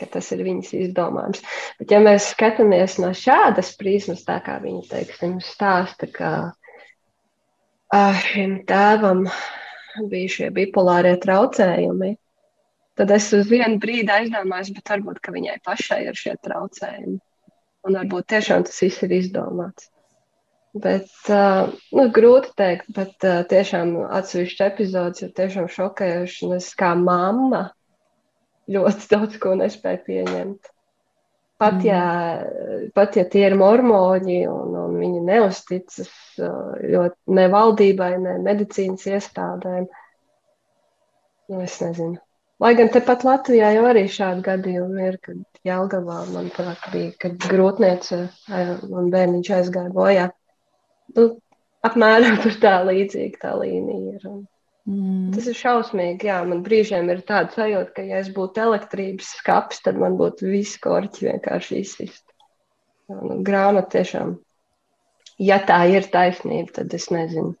ka tas ir viņas izdomājums. Bet, ja mēs skatāmies no šādas prizmas, tā kā viņi teiksim, stāsta, ka ah, šim tēvam bija šie bipolārie traucējumi, tad es uz vienu brīdi aizdomājos, bet varbūt viņai pašai ir šie traucējumi. Un varbūt tiešām tas viss ir izdomāts. Bet, uh, nu, grūti pateikt, bet uh, tiešām atsevišķi epizodes ir tiešām šokējoši. Un es kā mamma ļoti daudz ko nespēja pieņemt. Pat, mm. ja, pat ja tie ir mormoņi un, un viņi neusticas ne valdībai, ne medicīnas iestādēm, nu, es nezinu. Lai gan tepat Latvijā jau arī šādi gadījumi ir, kad Jelgavā, manuprāt, bija, kad grūtniece un bērniņš aizgāja bojā. Nu, apmēram tur tā līdzīga tā līnija ir. Un, Mm. Tas ir šausmīgi. Jā, man brīžiem ir tāda sajūta, ka, ja es būtu elektrības skats, tad man būtu viss korķis vienkārši izsist. Nu, grāmata tiešām, ja tā ir taisnība, tad es nezinu.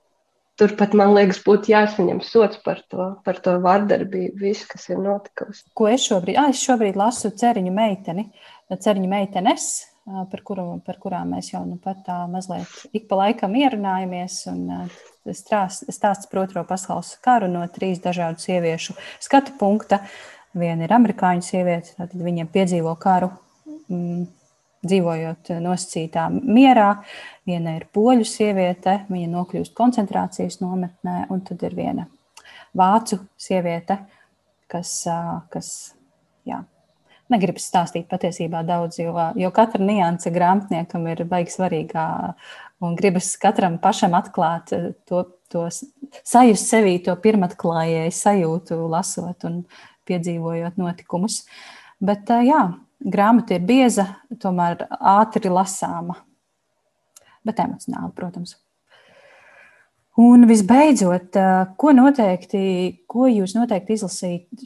Turpat man liekas, būtu jāsaņem sots par to, par to vardarbību, visu, kas ir notikusi. Ko es šobrīd, ah, es šobrīd lasu ceriņu meiteni, ceriņu meitenes, par, kuru, par kurām mēs jau nu pat tā mazliet ik pa laikam ierunājamies. Un, stāsts par otro pasaules karu no trīs dažādu sieviešu skatu punkta. Viena ir amerikāņu sieviete, tad viņiem piedzīvo karu. Mm, dzīvojot nosacītā mierā. Viena ir poļu sieviete, viņa nokļūst koncentrācijas nometnē, un tad ir viena vācu sieviete, kas, kas jā, negribas stāstīt patiesībā daudz, jo, jo katra nianse grāmatniekam ir baigi svarīgā, un gribas katram pašam atklāt to, to sajust sevī to pirmatklājēju sajūtu, lasot un piedzīvojot notikumus. Bet jā, grāmata ir bieza, tomēr ātri lasāma, bet emocionāli, protams. Un visbeidzot, ko noteikti, ko jūs noteikti izlasīt,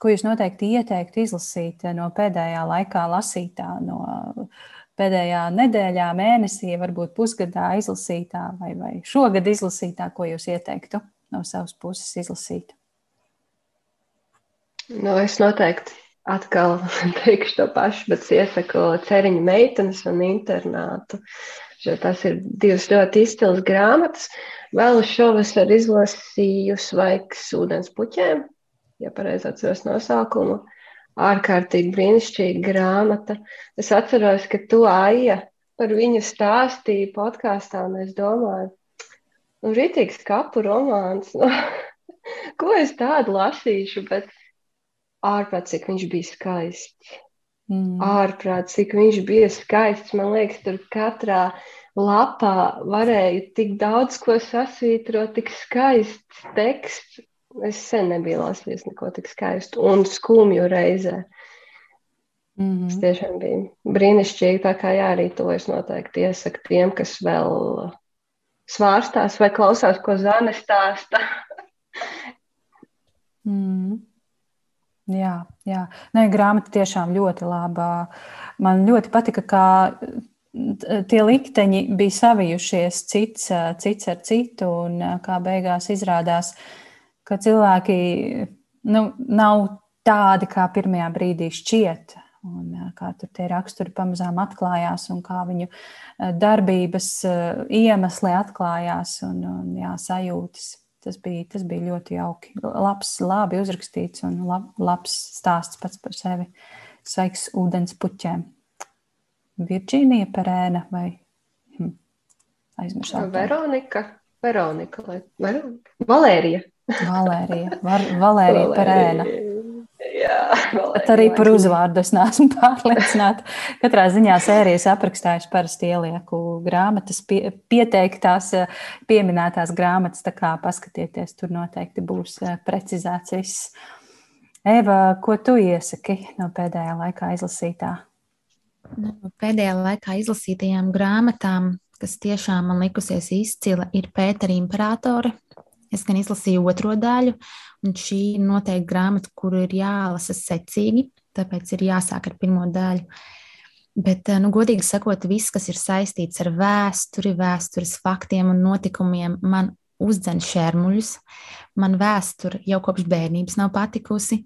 ko jūs noteikti ieteiktu izlasīt no pēdējā laikā lasītā, no pēdējā nedēļā, mēnesī, varbūt pusgadā izlasītā vai, vai šogad izlasītā, ko jūs ieteiktu no savas puses izlasīt? Nu, es noteikti atkal teikšu to pašu, bet iesaku ceriņu meitenes un internātu. Tas ir divas ļoti izcils grāmatas. Vēl šovasar izlasīju svaigs ūdens puķēm, ja pareizi atceros nosaukumu. Ārkārtīgi brīnišķīga grāmata. Es atceros, ka tu, Aija, par viņu stāstīji podkāstā, un es domāju, nu, rītīgs kapu romāns. Nu, ko es tādu lasīšu? Bet ārprāt, cik viņš bija skaists. Mm. Ārprāt, cik viņš bija skaists. Man liekas, tur katrā lapā varēja tik daudz ko sasvītrot, tik skaists teksts. Es sen nebiju lasījis neko tik skaistu un skumju reizē. Mm -hmm. Tas tiešām bija brīnišķīgi. Tā kā jā, arī to es noteikti iesaku tiem, kas vēl svārstās vai klausās, ko Zana stāsta. mm. Jā, jā. Nē, grāmata tiešām ļoti laba. Man ļoti patika, kā tie likteņi bija savijušies cits, cits ar citu, un kā beigās izrādās, ka cilvēki nu, nav tādi, kā pirmajā brīdī šķiet. Un kā tur tie raksturi pamazām atklājās, un kā viņu darbības iemesli atklājās, un, un jā, sajūtas Tas bija, tas bija ļoti jauki. Labs, labi uzrakstīts un lab, labs stāsts pats par sevi. Sveiks ūdens puķēm. Virģīnija Perēna vai hm, aizmirsām? Veronika. Veronika, vai Veronika? Valērija. Valērija. Var, Valērija Perēna. Jā, Bet arī par uzvārdu es neesmu pārliecināta. Katrā ziņā sērijas aprakstā es parasti ielieku grāmatas, pie, pieteiktās, pieminētās grāmatas. Tā kā paskatieties, tur noteikti būs eh, precizēts viss. Eva, ko tu iesaki no pēdējā laikā izlasītā? No nu, pēdējā laikā izlasītajām grāmatām, kas tiešām man likusies izcila, ir Pētera Imperatore. Es gan izlasīju otro daļu, Un šī ir noteikti grāmata, kuru ir jālasa secīgi, tāpēc ir jāsāk ar pirmo daļu. Bet, eh, nu, godīgi sakot, viss, kas ir saistīts ar vēsturi, vēstures faktiem un notikumiem, man uzdzen šērmuļus. Man vēsture jau kopš bērnības nav patikusi,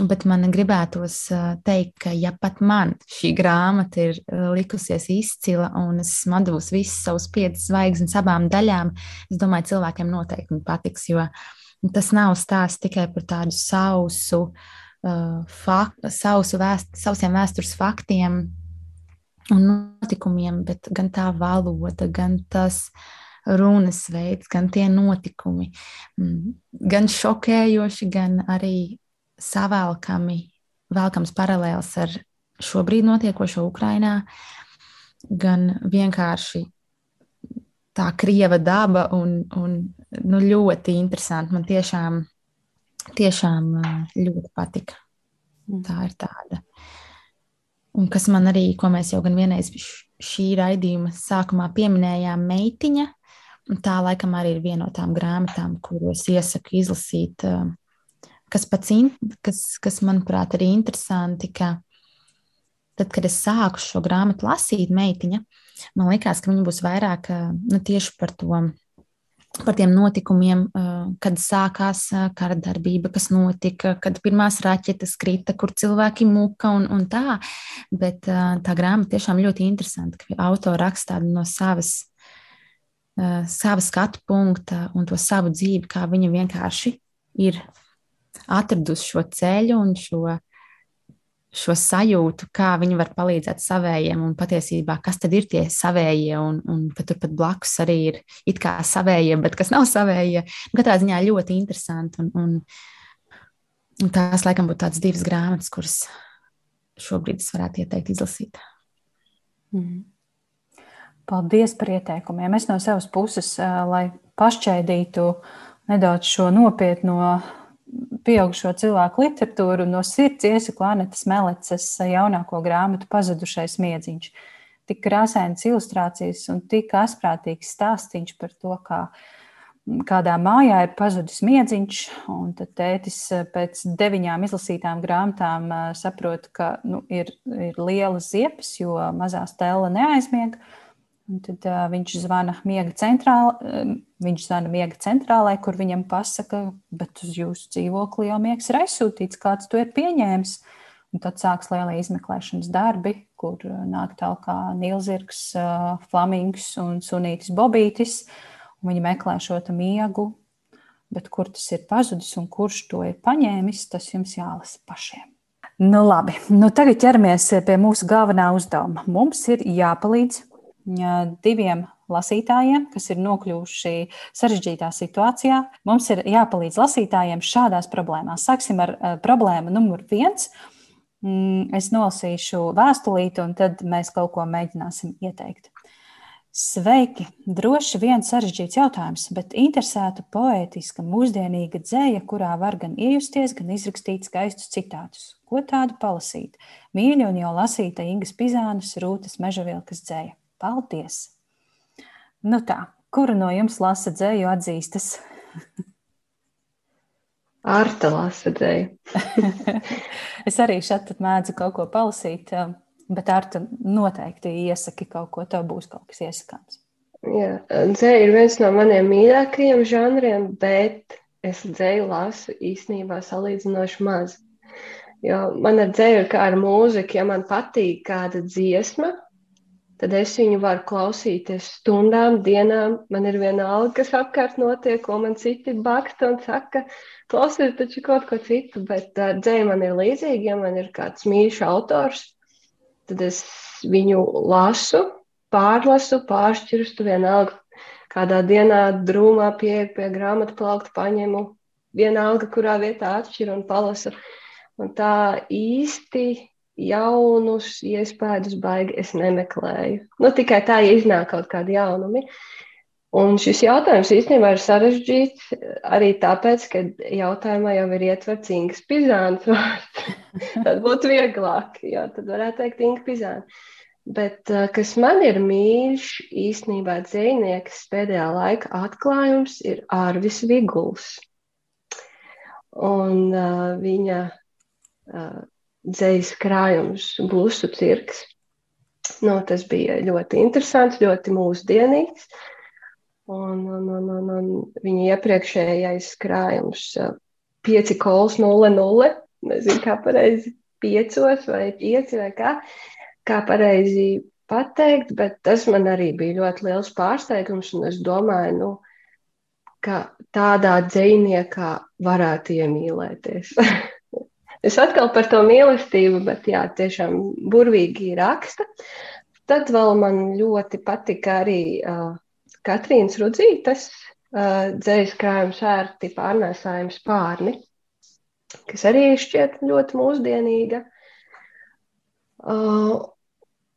bet man gribētos eh, teikt, ka ja pat man šī grāmata ir eh, likusies izcila un es devusi visas savus piecas zvaigznes abām daļām, es domāju, cilvēkiem noteikti patiks, jo Tas nav stāsts tikai par tādu sausu, uh, fak, sausu vēst, sausiem vēstures faktiem un notikumiem, bet gan tā valoda, gan tas runas veids, gan tie notikumi, mm, gan šokējoši, gan arī savēlkami, vēlkams paralēls ar šobrīd notiekošo Ukrainā, gan vienkārši tā krieva daba un, un nu, ļoti interesanti. Man tiešām, tiešām ļoti patika. Mm. Tā ir tāda. Un kas man arī, ko mēs jau gan vienreiz šī raidījuma sākumā pieminējām, meitiņa, Tā laikam arī ir viena no tām grāmatām, kuros iesaku izlasīt. Kas, pats, kas, kas manuprāt, ir interesanti, ka tad, kad es sāku šo grāmatu lasīt, meitiņa, man likās, ka viņa būs vairāk nu, tieši par to par tiem notikumiem, kad sākās kara darbība, kas notika, kad pirmās raķetes krita, kur cilvēki muka un, un tā. Bet tā grāmata tiešām ļoti interesanta, ka autora rakstā no savas, sava skatu punkta un to savu dzīvi, kā viņa vienkārši ir atradusi šo ceļu un šo šo sajūtu, kā viņi var palīdzēt savējiem, un patiesībā, kas tad ir tie savējie, un, un ka turpat blakus arī ir it kā savējie, bet kas nav savējie. Katrā ziņā ļoti interesanti, un, un, un tās laikam būtu tādas divas grāmatas, kuras šobrīd es varētu ieteikt izlasīt. Mm. Paldies par ieteikumiem. Es no savas puses, lai pašķēdītu nedaudz šo nopietno pieaugušo cilvēku literatūru no sirds iesaku Anetas Meleces jaunāko grāmatu Pazudušais miedziņš. Tik krāsainas ilustrācijas un tik asprātīgs stāstīns par to, kā kādā mājā ir pazudis miedziņš, un tad tētis pēc deviņām izlasītām grāmatām saprot, ka nu, ir, ir lielas ziepes, jo mazā stela neaizmiega. Un tad uh, viņš zvana miega centrālā, uh, viņš zvana miega centrālai, kur viņam pasaka, bet uz jūsu dzīvokli jau miegs ir aizsūtīts, kāds to ir pieņēmis. Un tad sāks lielie izmeklēšanas darbi, kur nāk tālāk Nīlzirgs, uh, Flamings un Sunītis Bobītis. Un viņi meklē šo miegu, bet kur tas ir pazudis un kurš to ir paņēmis, tas jums jālasa pašiem. Nu, labi, nu, tagad ķeramies pie mūsu galvenā uzdevuma. Mums ir jāpalīdz diviem lasītājiem, kas ir nokļuvuši sarežģītā situācijā. Mums ir jāpalīdz lasītājiem šādās problēmās. Sāksim ar problēmu numur viens. Mm, es nolasīšu vēstulīti, un tad mēs kaut ko mēģināsim ieteikt. Sveiki! Droši vien sarežģīts jautājums, bet interesēta poētiska, mūsdienīga dzēja, kurā var gan iejusties, gan izrakstīt skaistus citātus. Ko tādu palasīt? Mīļa un jau lasīta Ingas Pizānas, Rūtas Mežavilkas dzēja. Paldies! Nu tā, kura no jums lasa dzēju atzīstas? Arta lasa dzēju. es arī šeit mēdzu kaut ko palasīt, bet Arta noteikti iesaki kaut ko, tev būs kaut kas iesakāms. Jā, dzēja ir viens no maniem mīļākajiem žanriem, bet es dzēju lasu īstenībā salīdzinoši maz. Jo man ar dzēju ir kā ar mūziku, ja man patīk kāda dziesma, tad es viņu varu klausīties stundām, dienām. Man ir viena alga, kas apkārt notiek, ko man citi baksta un saka, klausies taču kaut ko citu, bet uh, dzēja man ir līdzīga, ja man ir kāds mīļš autors, tad es viņu lasu, pārlasu, pāršķirstu vienalga. Kādā dienā drūmā pieeja pie grāmatu plaukta, paņemu vienalga, kurā vietā atšķiru un palasu. Un tā īsti jaunus iespējus baigi es nemeklēju. Nu, tikai tā, ja iznāk kaut kādi jaunumi. Un šis jautājums īstenībā ir sarežģīts arī tāpēc, ka jautājumā jau ir ietverts Inga Pizāns vārds. tad būtu vieglāk, jo tad varētu teikt Inga Pizāna. Bet uh, kas man ir mīļš, īstenībā dzinieks pēdējā laika atklājums ir Arvis Viguls. Un uh, viņa uh, dzīs krājums, blusu cirks. Nu, tas bija ļoti interesants, ļoti mūsdienīgs. Un, un, un, un, un viņa iepriekšējais krājums, 5 kols 0,0. Nezinu, kā pareizi 5 vai 5 vai kā, kā pareizi pateikt, bet tas man arī bija ļoti liels pārsteigums. Es domāju, nu, ka tādā dziniekā varētu iemīlēties. Es atkal par to mīlestību, bet jā, tiešām burvīgi raksta. Tad vēl man ļoti patika arī uh, Katrīnas Rudzītas uh, dzējas krājums ērti pārnēsājums pārni, kas arī šķiet ļoti mūsdienīga. Uh,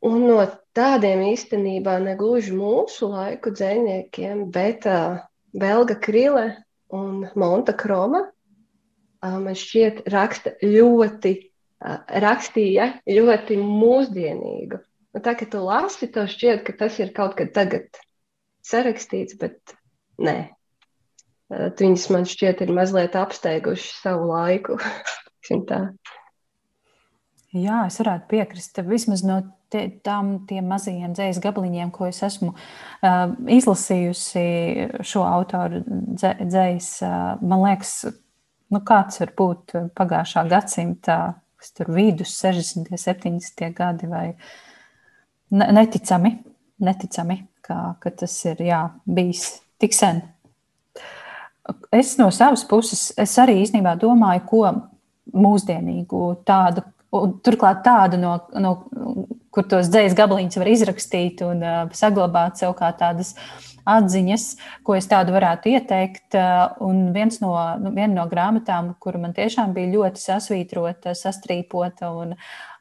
un no tādiem īstenībā negluži mūsu laiku dzēniekiem, bet uh, Belga Krile un Monta Kroma man šķiet, raksta ļoti, rakstīja ļoti mūsdienīgu. Un tā, ka tu lasi, tev šķiet, ka tas ir kaut kad tagad. sarakstīts, bet nē. Viņas man šķiet ir mazliet apsteiguši savu laiku. Jā, es varētu piekrist. Vismaz no tie, tām mazajiem dzīslu gabaliņiem, ko es esmu uh, izlasījusi šo autoru dzīslu, uh, man liekas, nu, kāds var būt pagājušā gadsimta vidus, 60, 70 gadi vai neticami, neticami ka, ka tas ir jā, bijis tik sen. Es no savas puses, es arī īstenībā domāju, ko mūsdienīgu tādu, turklāt tādu, no, no kur tos dzējas gabaliņus var izrakstīt un uh, saglabāt sev kā tādas atziņas, ko es tādu varētu ieteikt. Un viens no, nu, viena no grāmatām, kuru man tiešām bija ļoti sasvītrota, sastrīpota un,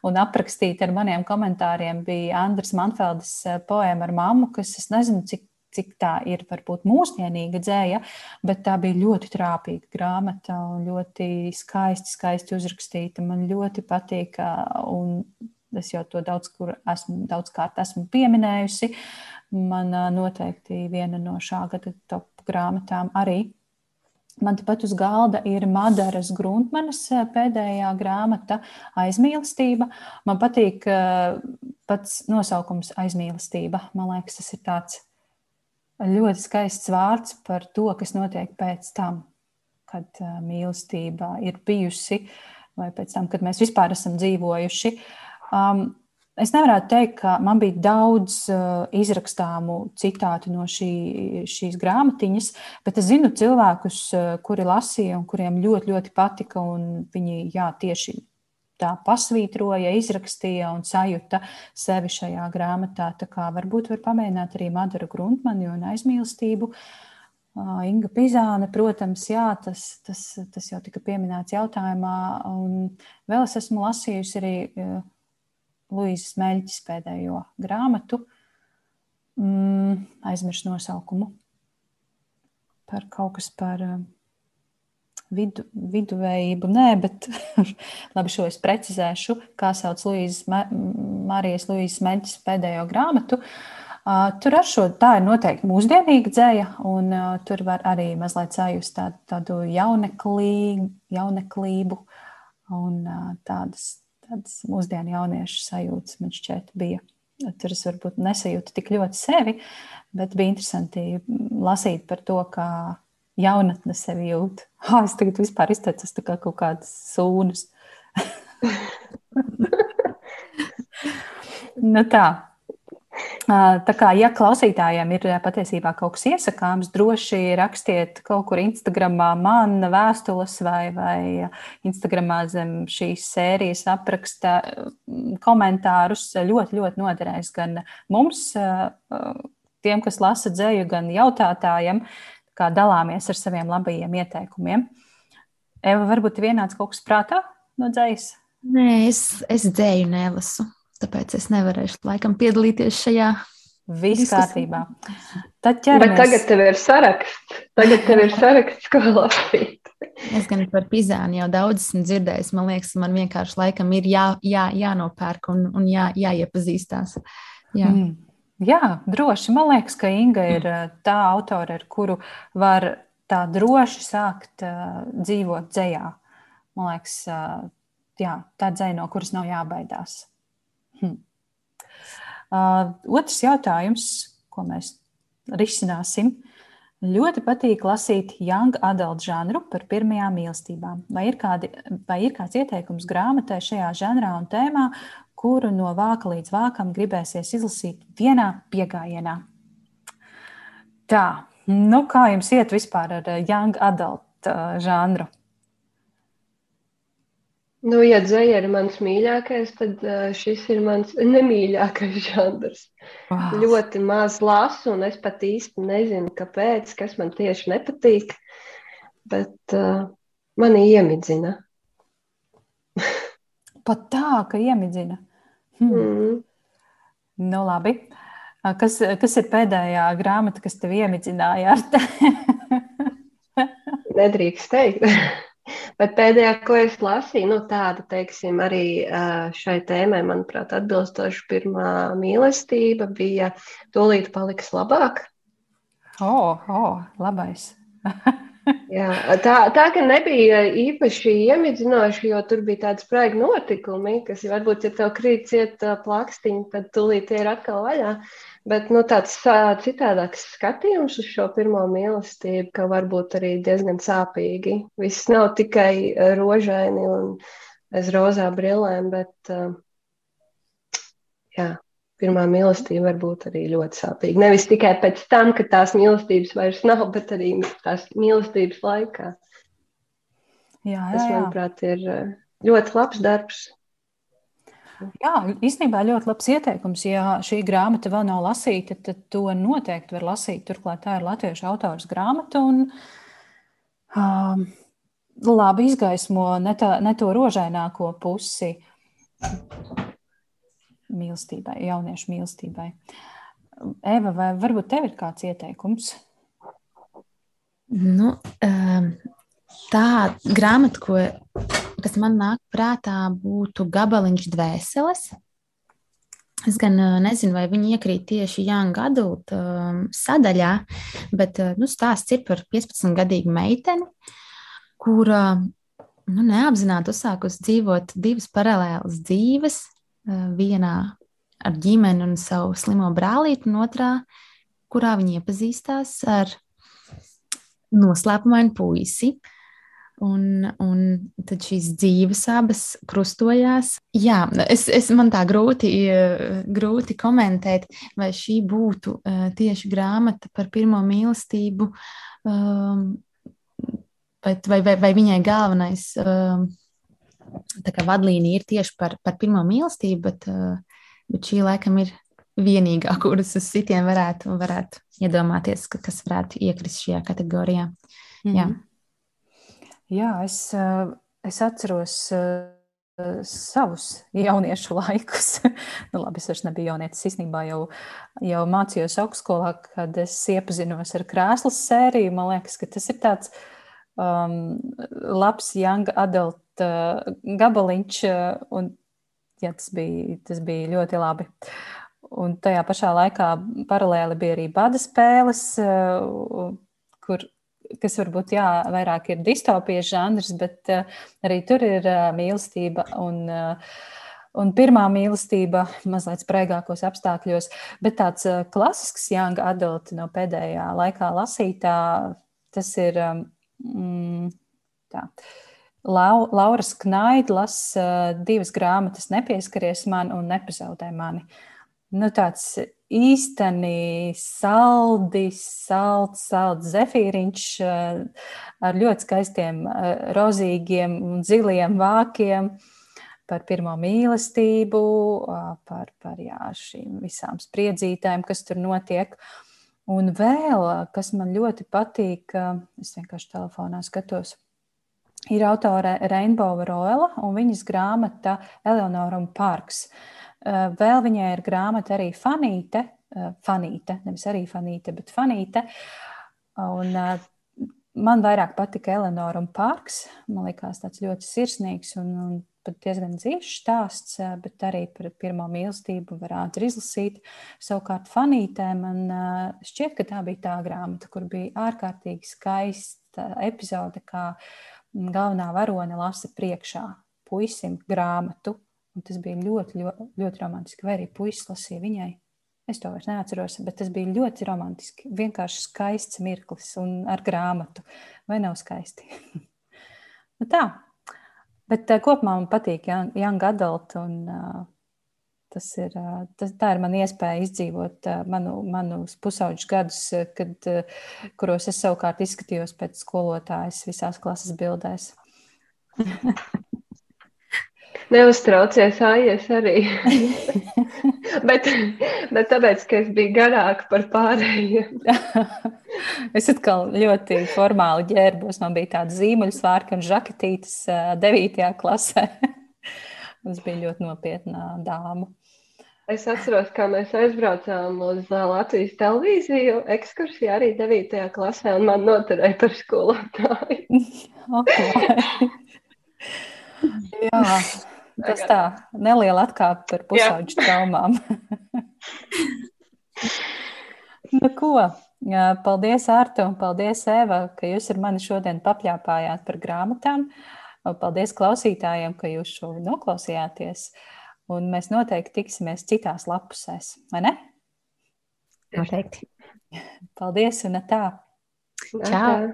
un aprakstīta ar maniem komentāriem, bija Andris Manfeldes poēma ar mammu, kas es nezinu, cik cik tā ir varbūt mūsdienīga dzēja, bet tā bija ļoti trāpīga grāmata un ļoti skaisti, skaisti uzrakstīta. Man ļoti patīk, un es jau to daudz, esmu, daudz kārt esmu pieminējusi. Man noteikti viena no šā gada top grāmatām arī. Man tepat uz galda ir Madaras Gruntmanas pēdējā grāmata Aizmīlestība. Man patīk pats nosaukums Aizmīlestība. Man liekas, tas ir tāds ļoti skaists vārds par to, kas notiek pēc tam, kad mīlestība ir bijusi, vai pēc tam, kad mēs vispār esam dzīvojuši. Um, es nevaru teikt, ka man bija daudz uh, izrakstāmu citātu no šī, šīs grāmatiņas, bet es zinu cilvēkus, uh, kuri lasīja un kuriem ļoti, ļoti patika, viņi jā, tieši tā pasvītroja, izrakstīja un sajūta sevi šajā grāmatā. Tā kā varbūt var pamēģināt arī Madaru Gruntmani un aizmīlestību. Inga Pizāne, protams, jā, tas, tas, tas jau tika pieminēts jautājumā. Un vēl es esmu lasījusi arī Luīzes Meļķis pēdējo grāmatu, mm, aizmirst nosaukumu. Par kaut kas par vidu, viduvējību, nē, bet labi, šo es precizēšu, kā sauc Luīzes, Marijas Luīzes Meļķis pēdējo grāmatu. Uh, tur ar šo tā ir noteikti mūsdienīga dzēja, un uh, tur var arī mazliet sajust tādu, tādu jauneklī, jauneklību un uh, tādas, tādas mūsdienu jauniešu sajūtas man šķiet bija. Tur es varbūt nesajūtu tik ļoti sevi, bet bija interesanti lasīt par to, kā jaunatne sevi jūt. Oh, es tagad vispār izteicos kā kaut kādas sūnas. nu tā. Tā kā, ja klausītājiem ir patiesībā kaut kas iesakāms, droši rakstiet kaut kur Instagramā man vēstules vai, vai Instagramā zem šīs sērijas apraksta komentārus. Ļoti, ļoti noderēs gan mums, tiem, kas lasa dzēju, gan jautātājiem. Kā dalāmies ar saviem labajiem ieteikumiem. Eva, varbūt vienāds kaut kas prātā no dzējas? Nē, es, es dzēju nelasu, tāpēc es nevarēšu laikam piedalīties šajā. Viss kārtībā. Tad ķeramies. Bet tagad tev ir saraksts. Tagad tev ir saraksts, ko lasīt. Es gan par pizānu jau daudz esmu dzirdējis. Man liekas, man vienkārši laikam ir jā, jā, jānopērk un, un jā, jāiepazīstās. Jā. Mm. Jā, droši. Man liekas, ka Inga ir eh, tā autore, ar kuru var tā droši sākt uh, dzīvot dzējā. Man liekas, uh, jā, tā dzēja, no kuras nav jābaidās. Hm. Uh, otrs jautājums, ko mēs risināsim. Ļoti patīk lasīt young adult žanru par pirmajām mīlestībām. Vai ir, kādi, vai ir kāds ieteikums grāmatai šajā žanrā un tēmā, kuru no vāka līdz vākam gribēsies izlasīt vienā piegājienā. Tā, nu kā jums iet vispār ar young adult uh, žanru? Nu, ja dzēja ir mans mīļākais, tad šis ir mans nemīļākais žanrs. Oh. Ļoti maz lasu, un es pat īsti nezinu, kāpēc, kas man tieši nepatīk, bet uh, mani iemidzina. pat tā, ka iemidzina. Hmm. Mm. Nu, labi. Kas, kas ir pēdējā grāmata, kas tev iemidzināja? Nedrīkst teikt. Bet pēdējā, ko es lasīju, nu, tāda, teiksim, arī šai tēmai, manuprāt, atbilstoši pirmā mīlestība bija Tūlīt paliks labāk. O, oh, oh, labais! Jā, tā, tā ka nebija īpaši iemidzinoši, jo tur bija tādi spraigi notikumi, kas varbūt, ja tev krīt ciet plakstiņi, tad tūlīt ir atkal vaļā. Bet nu, tāds citādāks skatījums uz šo pirmo mīlestību, ka varbūt arī diezgan sāpīgi. Viss nav tikai rožaini un aiz rozā brillēm, bet jā, pirmā mīlestība var būt arī ļoti sāpīga. Nevis tikai pēc tam, kad tās mīlestības vairs nav, bet arī tās mīlestības laikā. Jā, jā, Tas, manuprāt, ir eh, ļoti labs darbs. Jā, īstenībā ļoti labs ieteikums. Ja šī grāmata vēl nav lasīta, tad to noteikti var lasīt. Turklāt tā ir latviešu autors grāmata. Un, um, labi izgaismo ne, tā, ne to rožaināko pusi mīlestībai, jauniešu mīlestībai. Eva, vai varbūt tev ir kāds ieteikums? Nu, ehm, tā grāmata, ko, kas man nāk prātā, būtu Gabaliņš dvēseles. Es gan nezinu, vai viņi iekrīt tieši Young Adult um, sadaļā, bet uh, nu, stāsts ir par 15-gadīgu meiteni, kura nu, neapzināti uzsākusi dzīvot divas paralēlas dzīves, vienā ar ģimeni un savu slimo brālīti, un otrā, kurā viņi iepazīstās ar noslēpumainu puisi. Un, un tad šīs dzīves abas krustojās. Jā, es, es man tā grūti, eh, grūti komentēt, vai šī būtu uh, tieši grāmata par pirmo mīlestību, um, bet vai, vai, vai viņai galvenais um, vadlīnija ir tieši par, par pirmo mīlestību, bet, eh, bet šī laikam ir vienīgā, kuras uz citiem varētu, varētu iedomāties, ka, kas varētu iekrist šajā kategorijā. Mm -hmm. Jā, Jā es, eh, es atceros eh, savus jauniešu laikus. nu, labi, es vairs nebiju jaunietis. Īstenībā jau, jau mācījos augstskolā, kad es iepazinos ar krēslas sēriju. Man liekas, ka tas ir tāds um, labs young adult uh, gabaliņš, uh, un jā, tas, bija, tas bija ļoti labi. Un tajā pašā laikā paralēli bija arī bada spēles, uh, kur, kas varbūt jā, vairāk ir distopijas žanrs, bet uh, arī tur ir uh, mīlestība un, uh, un pirmā mīlestība mazliet spraigākos apstākļos. Bet tāds uh, klasisks young adult no pēdējā laikā lasītā, tas ir um, tā. Uh, Lau, Lauras Knaidlas uh, divas grāmatas Nepieskaries man un Nepazaudē mani. Nu, tāds īsteni saldi, salds, salds zefīriņš uh, ar ļoti skaistiem, uh, rozīgiem un ziliem vākiem par pirmo mīlestību, par, par jā, šīm visām spriedzītēm, kas tur notiek. Un vēl, kas man ļoti patīk, es vienkārši telefonā skatos, ir autore Rainbow Roela un viņas grāmata Eleonora un Parks. Eh, vēl viņai ir grāmata arī Fanīte, eh, Fanīte, nevis arī Fanīte, bet Fanīte. Un eh, man vairāk patika Eleonora un Parks. Man liekas tāds ļoti sirsnīgs un, un pat diezgan dzīves stāsts, bet arī par pirmo mīlestību var ātri izlasīt. Savukārt Fanītē man šķiet, ka tā bija tā grāmata, kur bija ārkārtīgi skaista epizode, kā galvenā varone lasa priekšā puisim grāmatu. Tas bija ļoti, ļoti, ļoti romantiski. Vai arī puisis lasīja viņai. Es to vairs neatceros, bet tas bija ļoti romantiski. Vienkārši skaists mirklis un ar grāmatu. Vai nav skaisti? nu tā. Bet uh, kopumā man patīk Young, Adult. Un, uh, tas ir, uh, tas, tā ir mana iespēja izdzīvot manu, manus pusauģus gadus, kad, kuros es savukārt izskatījos pēc skolotājas visās klases bildēs. Neuztraucies, aizies arī. bet, bet tāpēc, ka es biju garāka par pārējiem. es atkal ļoti formāli ģērbos. Man bija tāda zīmuļu svārka un žaketītes 9. klasē. Es biju ļoti nopietna dāma. Es atceros, kā mēs aizbraucām uz Latvijas televīziju, ekskursijā arī 9. klasē, un man noturēja par skolotāju. Jā, tas tā, neliela atkāpe par pusauģu traumām. nu, ko? Paldies, Artu, un paldies, Eva, ka jūs ar mani šodien papļāpājāt par grāmatām. Paldies klausītājiem, ka jūs šo noklausījāties. Un mēs noteikti tiksimies citās lapusēs, vai ne? Noteikti. Paldies, un tā. Čau!